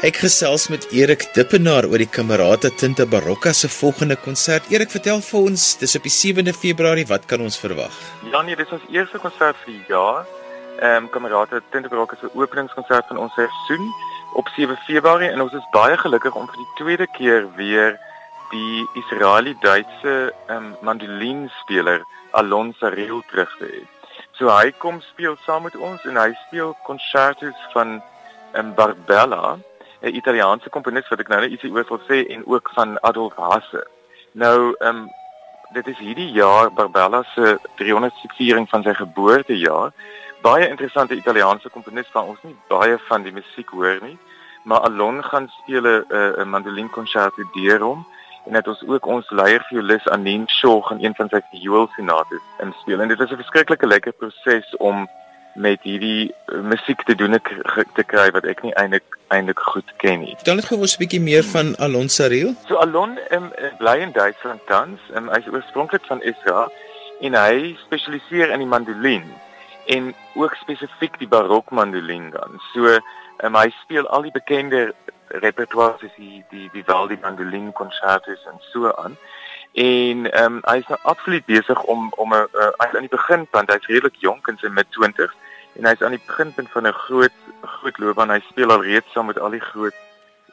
Ek gesels met Erik Dippenaar oor die Kamerata Tinta Barokka se volgende konsert. Erik, vertel vir ons, dis op die 7de Februarie, wat kan ons verwag? Ja nee, dis ons eerste konsert vir die jaar. Ehm um, Kamerata Tinta Barokka se openingskonsert van ons seisoen op 7 Februarie en ons is baie gelukkig om vir die tweede keer weer die Israeli-Duitse ehm um, mandolinspeler Alon Saril terug te hê. So hy kom speel saam met ons en hy speel konsertos van ehm um, Barbella 'n Italiaanse komponis wat ek nou net ietsie oor wil sê en ook van Adolf Hasse. Nou, ehm um, dit is hierdie jaar Barbella se 300ste viering van sy geboortejaar. Baie interessante Italiaanse komponis van ons nie baie van die musiek hoor nie, maar Alon gaan speel 'n 'n mandolinkonserto deur hom en het ons ook ons leierviolis Anin Shaw gaan een van sy vioolsonates inspel. En dit was 'n verskriklike lekker proses om met hierdie uh, musiek te doen ek te kry wat ek nie eintlik eintlik goed ken nie. Vertel net gou 'n bietjie meer van Alon Saril. So Alon um, bly in Duitsland tans. Um, hy is oorspronklik van Israel en hy spesialiseer in die mandolin en ook spesifiek die barok mandolin dan. So um, hy speel al die bekende repertoire soos die die Vivaldi mandolin concertos en so aan. En ehm um, hy is nou absoluut besig om om 'n uh, aan die beginpunt, hy's redelik jonk in sy mid 20s en hy's aan die beginpunt van 'n groot groot loopbaan. Hy speel al reeds saam met al die groot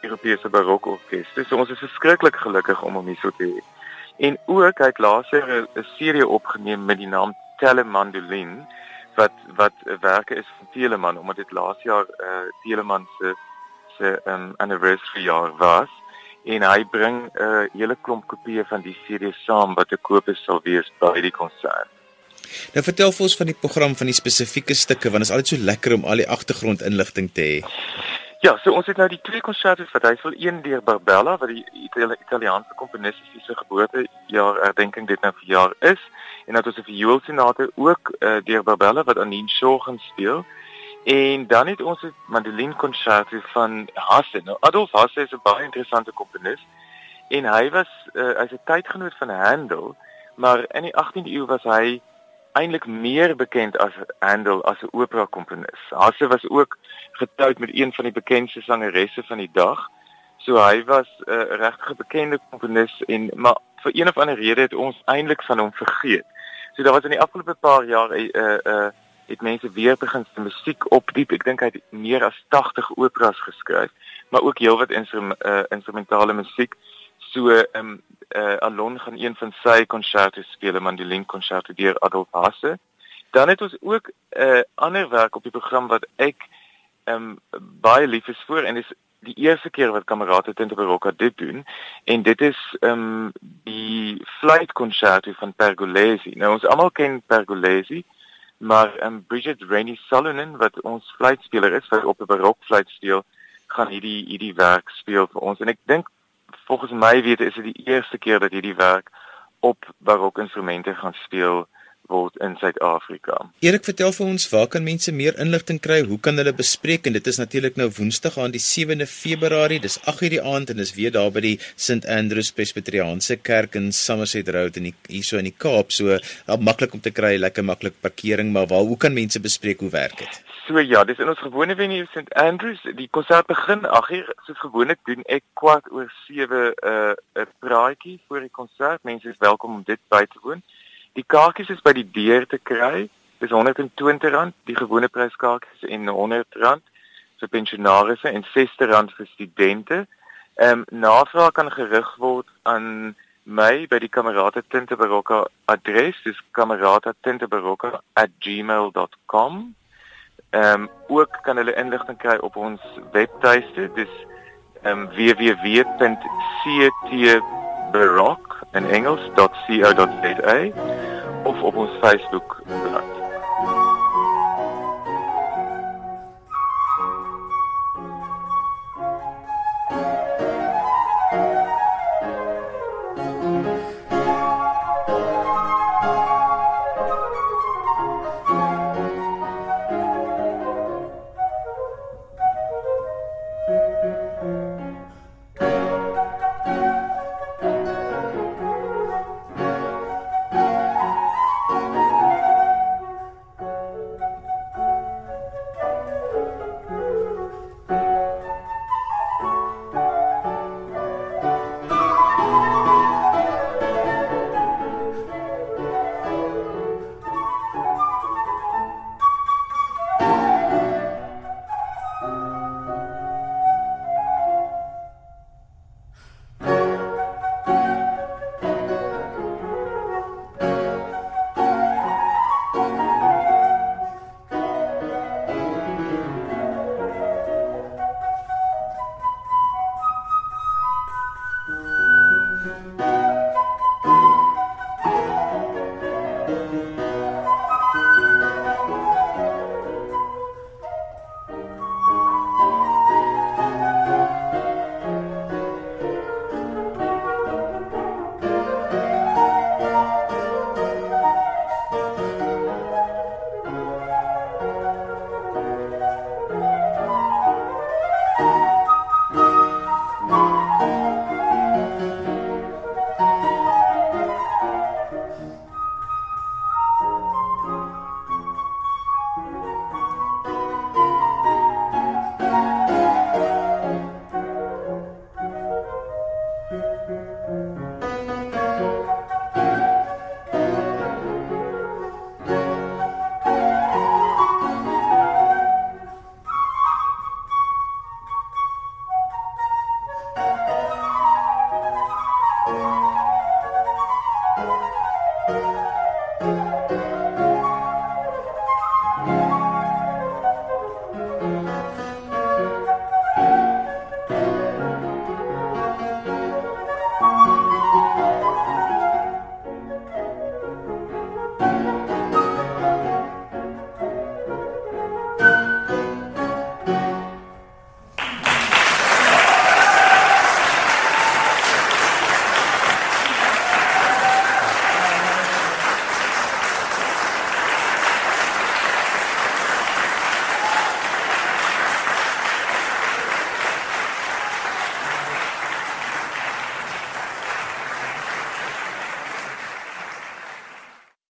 Europese barokorkeste. So ons is verskriklik gelukkig om hom hier so te hê. En ook hy het laas jaar 'n serie opgeneem met die naam Telemandolin wat wat 'n werke is van Telemann omdat dit laas jaar eh uh, Telemann se se um, anniversary jaar was en hy bring 'n uh, hele klomp kopieë van die serie saam wat te koop is sal wees by die konsert. Nou vertel vir ons van die program van die spesifieke stukke want dit is altyd so lekker om al die agtergrondinligting te hê. Ja, so ons het nou die twee konserte vir hy wil een deur Barbella wat die Itali Italiaanse komponis se geboortejaar herdenking dit nou vir jaar is en dan het ons 'n vioolsonate ook uh, deur Barbella wat Anin Shaw gaan speel. En dan het ons 'n mandolinkonserto van Hasse. Nou Adolf Hasse is 'n baie interessante komponis en hy was uh, hy's 'n tydgenoot van Handel, maar in die 18de eeu was hy eintlik meer bekend as Handel as 'n opera komponis. Hasse was ook getroud met een van die bekendste sangeresse van die dag. So hy was 'n uh, regtig bekende komponis en maar vir een of ander rede het ons eintlik van hom vergeet. So daar was in die afgelope paar jaar 'n uh, 'n uh, het mense weer begin se musiek opdiep. Ek dink hy het meer as 80 operas geskryf, maar ook heelwat instrum, uh, instrumentale musiek. So ehm um, uh, Alon gaan een van sy konserte speel, mandolin konserte deur Adolf Hasse. Dan het ons ook 'n uh, ander werk op die program wat ek ehm um, baie lief is vir en dis die eerste keer wat kamerate Tinte Barocca dit doen en dit is ehm um, die fluitkonserto van Pergolesi. Nou ons almal ken Pergolesi maar um, Bridget Rainey Solonen wat ons fluitspeler is wat op 'n barokfluit speel gaan hierdie hierdie werk speel vir ons. En ek dink volgens my weet is dit die eerste keer dat hierdie werk op barokinstrumente gaan speel word in Suid-Afrika. Erik, vertel vir ons, waar kan mense meer inligting kry? Hoe kan hulle bespreek? En dit is natuurlik nou Woensdag aan die 7de Februarie. Dis 8:00 die aand en dis weer daar by die St Andrews Presbyteriaanse Kerk in Somerset Road in die hierso in die Kaap. So, maklik om te kry, lekker maklik parkering, maar waar hoe kan mense bespreek hoe werk dit? So ja, dis in ons gewone venue St Andrews. Die konsert begin 8:00. Soos gewoonlik doen ek kwart oor 7 'n uh, 'n praatjie vir die konsert. Mense is welkom om dit by te woon. Die kaartjies is by die deur te kry. Dis R120, die gewone pryskaartjies en R100 vir pensionaarsse en R60 vir studente. Ehm um, navraag kan gerig word aan my by die Kamerata Tinte Barocca adres, dis kamerata.tintebarocca@gmail.com. Ehm um, ook kan hulle inligting kry op ons webtuiste, dis ehm um, www.ctbaroc in Engels.co.za of op ons Facebook.